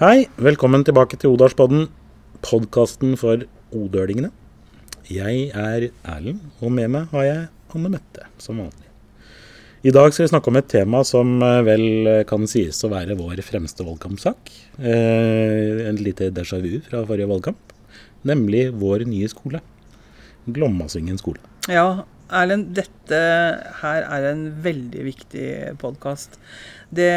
Hei, velkommen tilbake til Odalspodden, podkasten for odølingene. Jeg er Erlend, og med meg har jeg Anne Mette, som vanlig. I dag skal vi snakke om et tema som eh, vel eh, kan sies å være vår fremste valgkampsak. Eh, en lite déjà vu fra forrige valgkamp, nemlig vår nye skole. Glommasvingen skole. Ja, Erlend, dette her er en veldig viktig podkast. Det,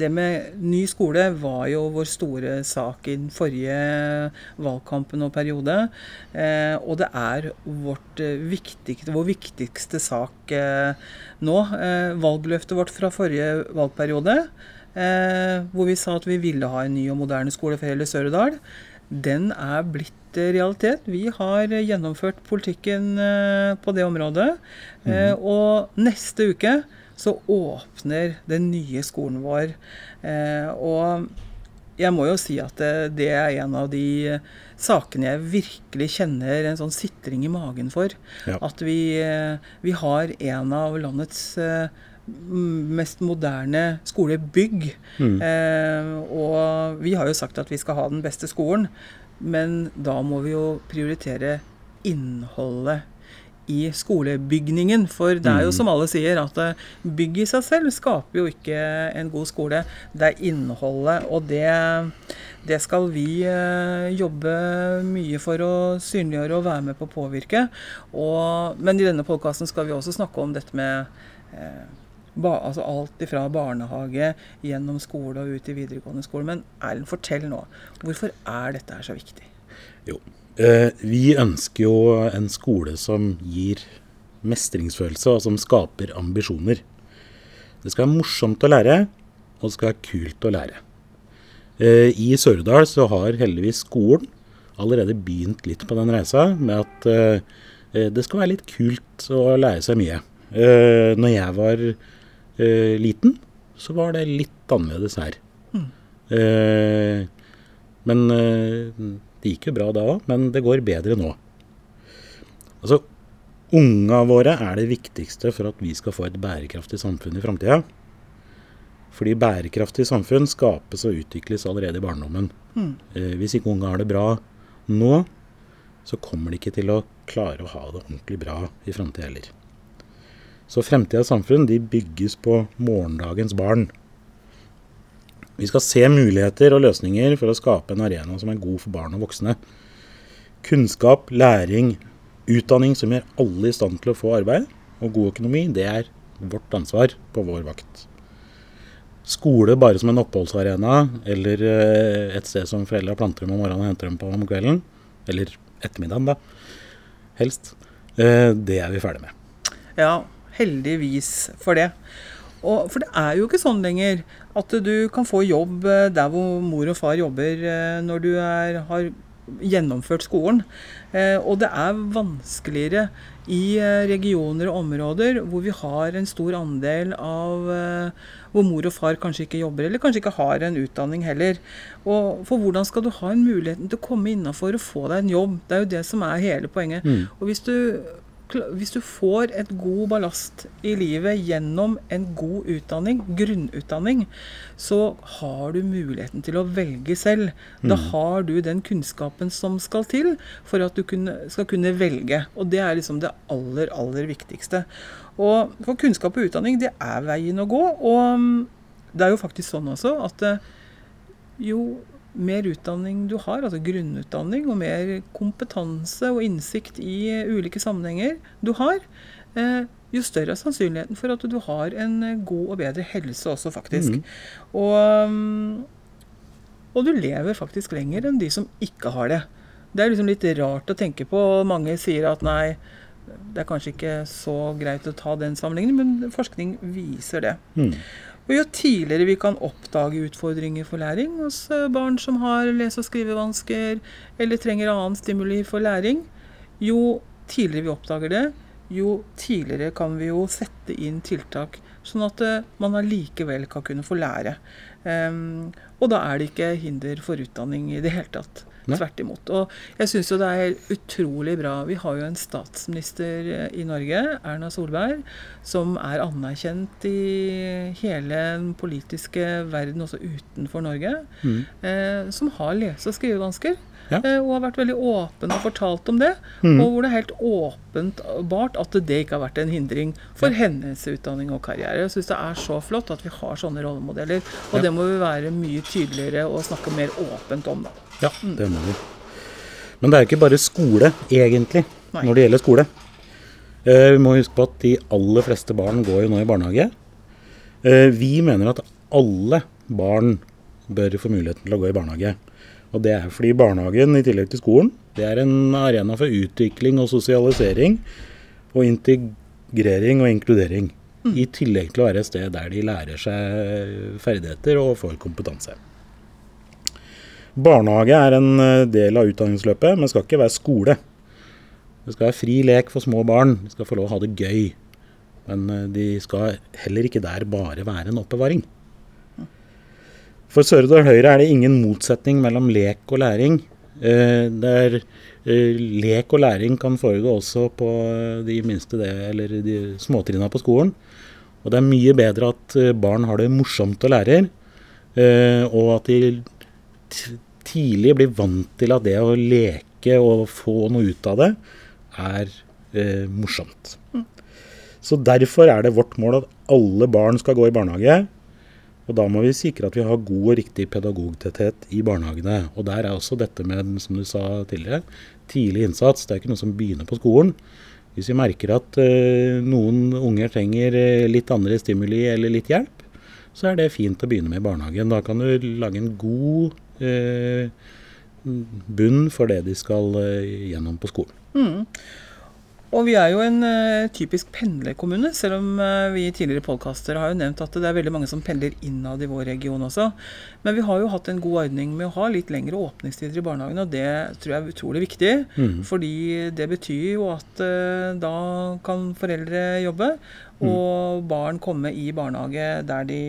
det, med ny skole var jo vår store sak i den forrige valgkampen og periode. Eh, og det er vårt eh, viktigste, vår viktigste sak eh, nå. Eh, valgløftet vårt fra forrige valgperiode, eh, hvor vi sa at vi ville ha en ny og moderne skole for hele Sør-Odal, den er blitt realitet. Vi har gjennomført politikken eh, på det området. Mm. Og neste uke så åpner den nye skolen vår. Eh, og jeg må jo si at det er en av de sakene jeg virkelig kjenner en sånn sitring i magen for. Ja. At vi, vi, har en av landets mest moderne skolebygg. Mm. Eh, og vi har jo sagt at vi skal ha den beste skolen. Men da må vi jo prioritere innholdet i skolebygningen. For det er jo mm. som alle sier, at eh, bygg i seg selv skaper jo ikke en god skole. Det er innholdet, og det, det skal vi eh, jobbe mye for å synliggjøre og være med på å påvirke. Og, men i denne podkasten skal vi også snakke om dette med eh, ba, altså alt fra barnehage gjennom skole og ut i videregående skole. Men Erlend, fortell nå. Hvorfor er dette her så viktig? Jo, eh, vi ønsker jo en skole som gir mestringsfølelse, og som skaper ambisjoner. Det skal være morsomt å lære, og det skal være kult å lære. Eh, I Sørdal så har heldigvis skolen allerede begynt litt på den reisa med at eh, eh det skal være litt kult å lære seg mye. Eh, når jeg var eh, liten, så var det litt annerledes her. Mm. Eh, men eh, det gikk jo bra da òg, men det går bedre nå. Altså, unga våre er det viktigste for at vi skal få et bærekraftig samfunn i framtida. Fordi bærekraftig samfunn skapes og utvikles allerede i barndommen. Mm. Eh, hvis ikke unga har det bra nå, så kommer de ikke til å klare å ha det ordentlig bra i framtida heller. Så fremtidas samfunn de bygges på morgendagens barn. Vi skal se muligheter og løsninger for å skape en arena som er god for barn og voksne. Kunnskap, læring, utdanning som gjør alle i stand til å få arbeid, og god økonomi, det er vårt ansvar på vår vakt. Skole bare som en oppholdsarena, eller eh, et sted som foreldra planter dem om morgenen og henter dem på om kvelden, eller ettermiddagen, da, helst, eh, det er vi ferdig med. Ja, Heldigvis for det. Og, for det er jo ikke sånn lenger at du kan få jobb eh, der hvor mor og far jobber eh, når du er, har gjennomført skolen. Eh, og det er vanskeligere i regioner og områder hvor vi har en stor andel av hvor mor og far kanskje ikke jobber, eller kanskje ikke har en utdanning heller. Og For hvordan skal du ha en muligheten til å komme innafor og få deg en jobb? Det er jo det som er hele poenget. Mm. Og hvis du hvis du får et god ballast i livet gjennom en god utdanning, grunnutdanning, så har du muligheten til å velge selv. Mm. Da har du den kunnskapen som skal til for at du kunne, skal kunne velge. Og det er liksom det aller, aller viktigste. Og for kunnskap og utdanning, det er veien å gå. Og mm, det er jo faktisk sånn også at eh, jo mer utdanning du har, altså grunnutdanning, og mer kompetanse og innsikt i ulike sammenhenger du har, eh, jo større er sannsynligheten for at du har en god og bedre helse også, faktisk. Mm. Og, mm, og, du lever faktisk lenger enn de som ikke har det. Det er liksom litt rart å tenke på. Mange sier at nei, det er kanskje ikke så greit å ta den sammenligningen, men forskning viser det. Mm. Og jo tidligere vi kan oppdage utfordringer for læring hos eh, barn som har lese- og skrivevansker eller trenger annen stimuli for læring, jo tidligere vi oppdager det, jo tidligere kan vi jo sette inn tiltak, sånn at eh, man allikevel kan kunne få lære. Um, og da er det ikke hinder for utdanning i det hele tatt. Nei. Tvert imot. Og jeg syns jo det er utrolig bra. Vi har jo en statsminister eh, i Norge, Erna Solberg, som er anerkjent i hele den politiske verden, også utenfor Norge. Mm. Eh, som har lese- og skrivevansker. Ja. Eh, og har vært veldig åpen og fortalt om det. Mm. Og hvor det er helt åpenbart at det ikke har vært en hindring for hennes utdanning og karriere. Jeg syns det er så flott at vi har sånne rollemodeller. Og Ja. det må vi være mye tydeligere og snakke mer åpent om, da. Ja, det må vi. Men det er ikke bare skole, egentlig, Nei. når det gjelder skole. Eh, vi må huske på at de aller fleste barn går jo nå i barnehage. Eh, vi mener at alle barn bør få muligheten til å gå i barnehage. Og det er fordi barnehagen, i tillegg til skolen, det er en arena for utvikling og sosialisering. Og integrering og inkludering. I tillegg til å være et sted der de lærer seg ferdigheter og får kompetanse. Barnehage er en eh, del av utdanningsløpet, men skal ikke være skole. Det skal være fri lek for små barn. De skal få lov å ha det gøy. Men eh, de skal heller ikke der bare være en oppbevaring. For Sør-Odal Høyre er det ingen motsetning mellom lek og læring. Eh, der eh, lek og læring kan foregå også på de minste det, eller de småtrinna på skolen. Og det er mye bedre at eh, barn har det morsomt og lærer, eh, og at de tidlig blir vant til at det å leke og få noe ut av det, er eh, morsomt. Så derfor er det vårt mål at alle barn skal gå i barnehage. Og da må vi sikre at vi har god og riktig pedagogtetthet i barnehagene. Og der er også dette med, som du sa tidligere, tidlig innsats. Det er ikke noe som begynner på skolen. Hvis vi merker at uh, noen unger trenger eh, litt andre stimuli eller litt hjelp, så er det fint å begynne med i barnehagen. Da kan du lage en god uh, bunn for det de skal uh, gjennom på skolen. Mm. Og vi er jo en uh, typisk pendlerkommune, selv om uh, vi i tidligere podkaster har jo nevnt at det er veldig mange som pendler innad i vår region også. Men vi har jo hatt en god ordning med å ha litt lengre åpningstider i barnehagen, og det tror jeg er utrolig viktig. Mm. Fordi det betyr jo at uh, da kan foreldre jobbe, og barn komme i barnehage der de,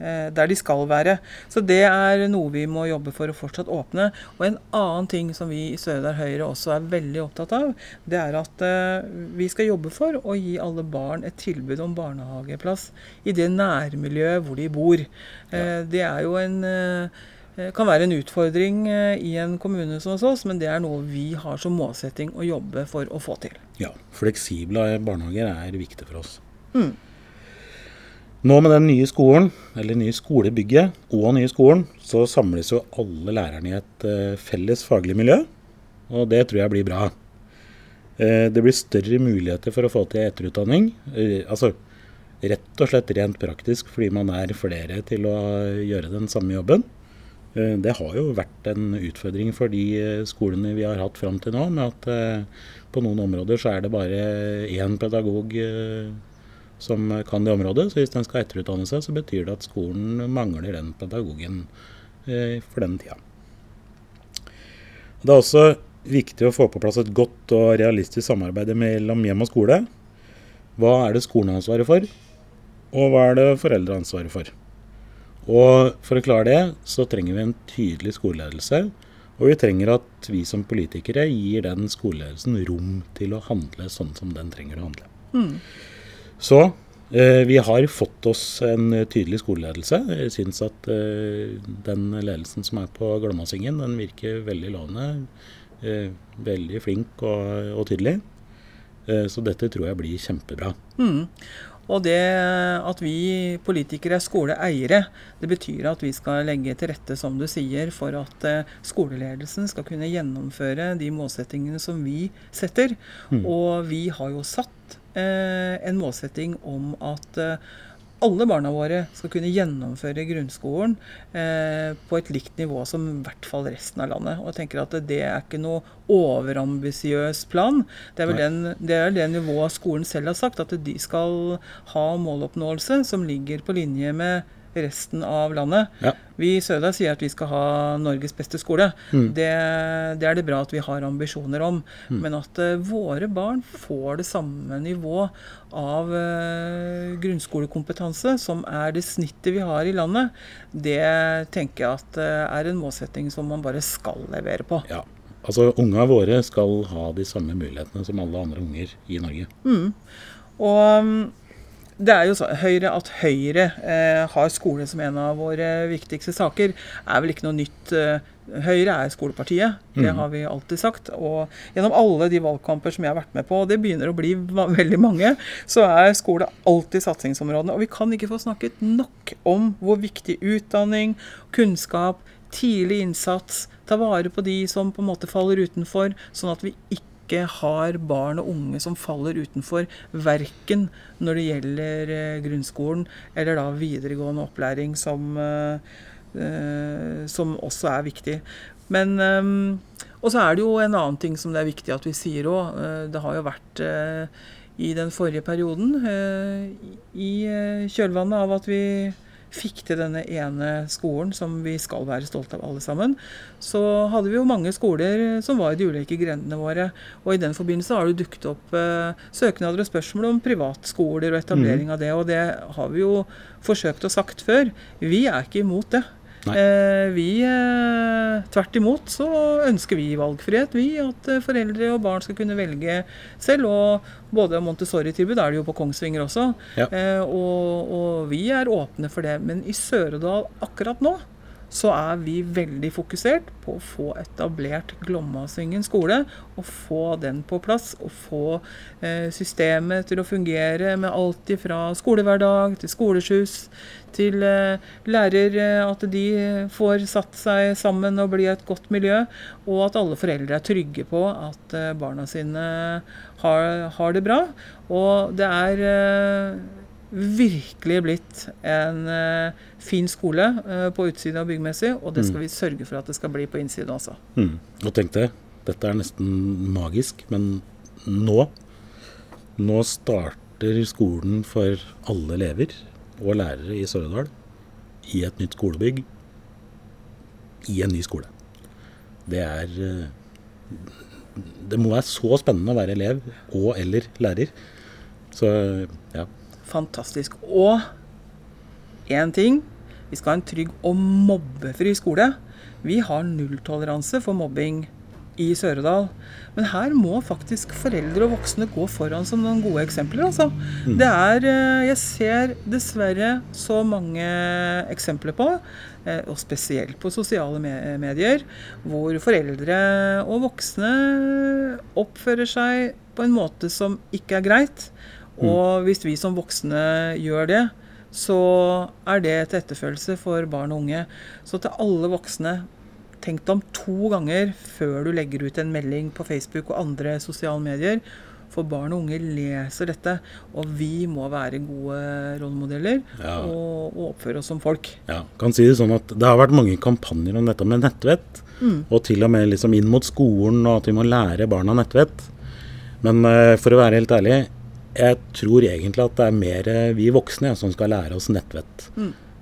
der de skal være. Så det er noe vi må jobbe for å fortsatt åpne. Og en annen ting som vi i Sør-Odal Høyre også er veldig opptatt av, det er at eh, vi skal jobbe for å gi alle barn et tilbud om barnehageplass i det nærmiljøet hvor de bor. Ja. Det er jo en eh, kan være en utfordring eh, i en kommune som hos oss, men det er noe vi har som målsetting å jobbe for å få til. Ja, fleksible barnehager er viktig for oss. Mm. Nå med den nye skolen, eller nye skolebygget og nye skolen, så samles jo alle lærerne i et eh, felles faglig miljø. Og det tror jeg blir bra. Eh, det blir større muligheter for å få til etterutdanning. Eh, altså rett og slett rent praktisk fordi man er flere til å gjøre den samme jobben. Det har jo vært en utfordring for de skolene vi har hatt fram til nå, med at på noen områder så er det bare én pedagog som kan det området. Så hvis den skal etterutdanne seg, så betyr det at skolen mangler den pedagogen eh, for den tida. Det er også viktig å få på plass et godt og realistisk samarbeid mellom hjem og skole. Hva er det skolen har ansvaret for, og hva er det foreldre har ansvaret for? Og For å klare det, så trenger vi en tydelig skoleledelse. Og vi trenger at vi som politikere gir den skoleledelsen rom til å handle sånn som den trenger å handle. Mm. Så eh, vi har fått oss en eh, tydelig skoleledelse. Jeg syns at eh, den ledelsen som er på Glommasingen, den virker veldig lovende. Veldig flink og, og tydelig. Eh, så dette tror jeg blir kjempebra. Mm. Og det at vi politikere er skoleeiere, det betyr at vi skal legge til rette, som du sier, for at skoleledelsen skal kunne gjennomføre de målsettingene som vi setter. Mm. Og vi har jo satt en målsetting om at eh, alle barna våre skal kunne gjennomføre grunnskolen eh, på et likt nivå som i hvert fall resten av landet. Og jeg tenker at det er ikke noe overambisiøs plan. Det er vel den, det er det nivået skolen selv har sagt, at de skal ha måloppnåelse som ligger på linje med resten av landet. Ja. Vi i Sødal sier at vi skal ha Norges beste skole. Mm. Det, det er det bra at vi har ambisjoner om. Mm. Men at uh, våre barn får det samme nivå av uh, grunnskolekompetanse som er det snittet vi har i landet, det tenker jeg at uh, er en målsetting som man bare skal levere på. Ja. Altså, unga våre skal ha de samme mulighetene som alle andre unger i Norge. Mm. Og mm, det er jo så, Høyre, At Høyre eh, har skole som en av våre viktigste saker, er vel ikke noe nytt. eh, Høyre er skolepartiet, det Mhm. har vi alltid sagt. Og gjennom alle de valgkamper som jeg har vært med på, og det begynner å bli veldig mange, så er skole alltid satsingsområdene. Og vi kan ikke få snakket nok om hvor viktig utdanning, kunnskap, tidlig innsats, ta vare på de som på en måte faller utenfor, sånn at vi ikke har barn og unge som faller utenfor, verken når det gjelder eh, grunnskolen eller da videregående opplæring, som, eh, eh, som også er viktig. Men Og så er det jo en annen ting som det er viktig at vi sier òg. det har jo vært i den forrige perioden, i kjølvannet av at vi fikk til denne ene skolen som vi skal være stolte av alle sammen, så hadde vi jo mange skoler som var i de ulike grendene våre. Og i den forbindelse har det dukket opp eh, søknader og spørsmål om privatskoler og etablering av det. Og det har vi jo forsøkt å sagt før. Vi er ikke imot det. Eh, vi, eh, Tvert imot så ønsker vi valgfrihet. Vi At eh, foreldre og barn skal kunne velge selv. Og både Montessori-tilbud er det jo på Kongsvinger også. Ja. Eh, og, og vi er åpne for det. Men i Sør-Odal akkurat nå så er vi veldig fokusert på å få etablert Glommasvingen skole. Og få den på plass. Og få eh, systemet til å fungere med alt fra skolehverdag til skoleskyss til eh, lærer, eh, at de får satt seg sammen og bli et godt miljø. Og at alle foreldre er trygge på at eh, barna sine har, har det bra. Og det er eh, virkelig blitt en uh, fin skole uh, på utsiden og byggmessig, og det skal vi sørge for at det skal bli på innsiden også. Mm. Og tenk det, dette er nesten magisk, men nå Nå starter skolen for alle elever og lærere i Sør-Odal i et nytt skolebygg i en ny skole. Det er eh, Det må være så spennende å være elev og eller lærer. Så ja. Fantastisk. Og én ting. Vi skal ha en trygg og mobbefri skole. Vi har nulltoleranse for mobbing i Sør-Odal. Men her må faktisk foreldre og voksne gå foran som noen gode eksempler. Altså. Det er eh, Jeg ser dessverre så mange eksempler på, eh, og spesielt på sosiale medier, hvor foreldre og voksne oppfører seg på en måte som ikke er greit. Og hvis vi som voksne gjør det, så er det til etterfølgelse for barn og unge. Så til alle voksne, tenk deg om to ganger før du legger ut en melding på Facebook og andre sosiale medier. For barn og unge leser dette, og vi må være gode rollemodeller Ja. og, og oppføre oss som folk. Ja, kan si det sånn at det har vært mange kampanjer om dette med nettvett. Og til og med liksom inn mot skolen, og at vi må lære barna nettvett. Men uh, for å være helt ærlig, jeg tror egentlig at det er mer eh, vi voksne som skal lære oss nettvett.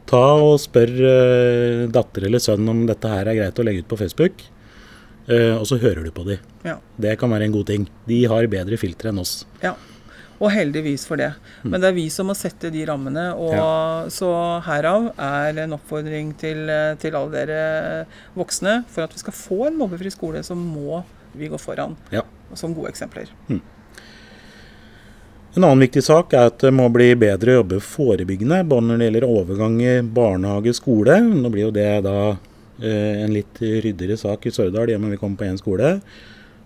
Ta og spør uh, datter eller sønn om dette her er greit å legge ut på Facebook, Uh, og så hører du på de. Ja. Det kan være en god ting. De har bedre filtre enn oss. Ja, og heldigvis for det. Men det er vi som må sette de rammene. Og Så herav er en oppfordring til, til alle dere voksne. For at vi skal få en mobbefri skole, så må vi gå foran Ja. som gode eksempler. En annen viktig sak er at det må bli bedre å jobbe forebyggende, både når det gjelder overgang i barnehage-skole. Nå blir jo det da eh, en litt ryddigere sak i Sørdal, i og vi kommer på én skole.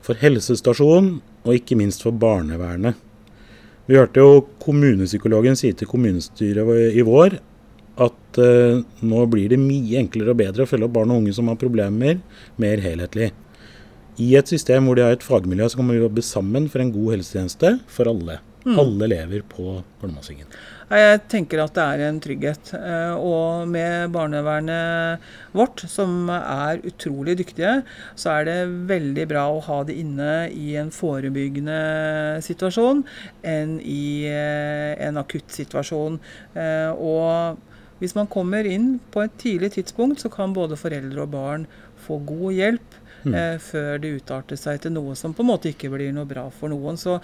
For helsestasjon, og ikke minst for barnevernet. Vi hørte jo kommunepsykologen si til kommunestyret i vår at eh, nå blir det mye enklere og bedre å følge opp barn og unge som har problemer, mer helhetlig. I et system hvor de har et fagmiljø, så kan vi jobbe sammen for en god helsetjeneste for alle. Alle elever på Glommasvingen. Jeg tenker at det er en trygghet. eh, Og med barnevernet vårt, som er utrolig dyktige, så er det veldig bra å ha det inne i en forebyggende situasjon enn i eh, en akutt situasjon. Eh, Og Hvis man kommer inn på et tidlig tidspunkt, så kan både foreldre og barn få god hjelp Mm. eh, før det utarter seg til noe som på en måte ikke blir noe bra for noen. Så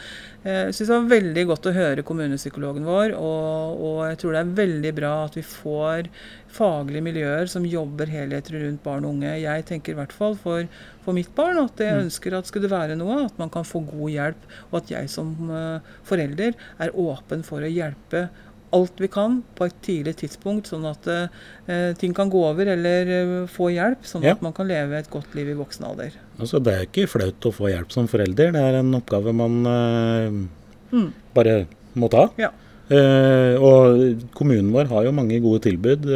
eh, jeg syns det var veldig godt å høre kommunepsykologen vår, og, og jeg tror det er veldig bra at vi får faglige miljøer som jobber helhetlig rundt barn og unge. Jeg tenker i hvert fall for, for mitt barn at jeg Mm. ønsker at skulle det være noe, at man kan få god hjelp, og at jeg som eh, forelder er åpen for å hjelpe alt vi kan på et tidlig tidspunkt, sånn at uh, ting kan gå over eller uh, få hjelp, sånn Ja. at man kan leve et godt liv i voksen alder. Altså, det er ikke flaut å få hjelp som forelder. Det er en oppgave man uh, Mm. bare må ta. Ja. Og kommunen vår har jo mange gode tilbud.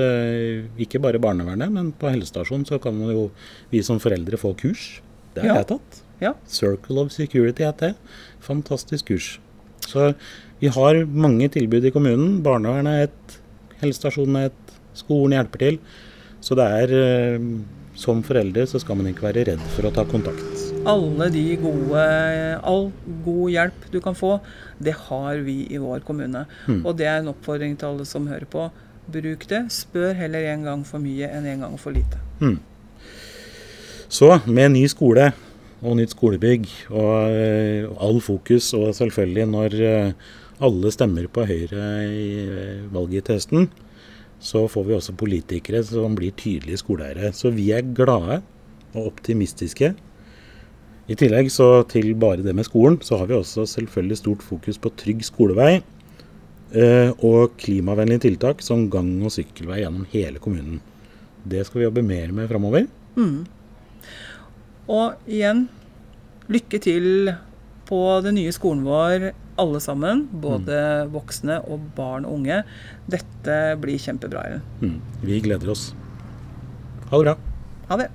ikke bare barnevernet, men på helsestasjonen så kan jo vi som foreldre få kurs. Det har Ja. jeg tatt. Ja. Circle of Security heter det. Fantastisk kurs. Så vi har mange tilbud i kommunen. Barnevernet er et, helsestasjonen er et, skolen hjelper til. Så det er eh, Som foreldre så skal man ikke være redd for å ta kontakt. Alle de gode, all god hjelp du kan få, det har vi i vår kommune. Mm. Og det er en oppfordring til alle som hører på. Bruk det. Spør heller en gang for mye enn en gang for lite. Mm. Så med ny skole og nytt skolebygg og og all fokus, og selvfølgelig når eh, alle stemmer på Høyre i eh, valget til høsten, så får vi også politikere som blir tydelige skoleeiere. Så vi er glade og optimistiske. I tillegg så til bare det med skolen, så har vi også selvfølgelig stort fokus på trygg skolevei eh, og klimavennlige tiltak som gang- og sykkelvei gjennom hele kommunen. Det skal vi jobbe mer med framover. Mm. Og igjen, lykke til på den nye skolen vår, alle sammen. Både voksne og barn og unge. Dette blir kjempebra. Ellen. Mm. Vi gleder oss. Ha det bra. Ha det.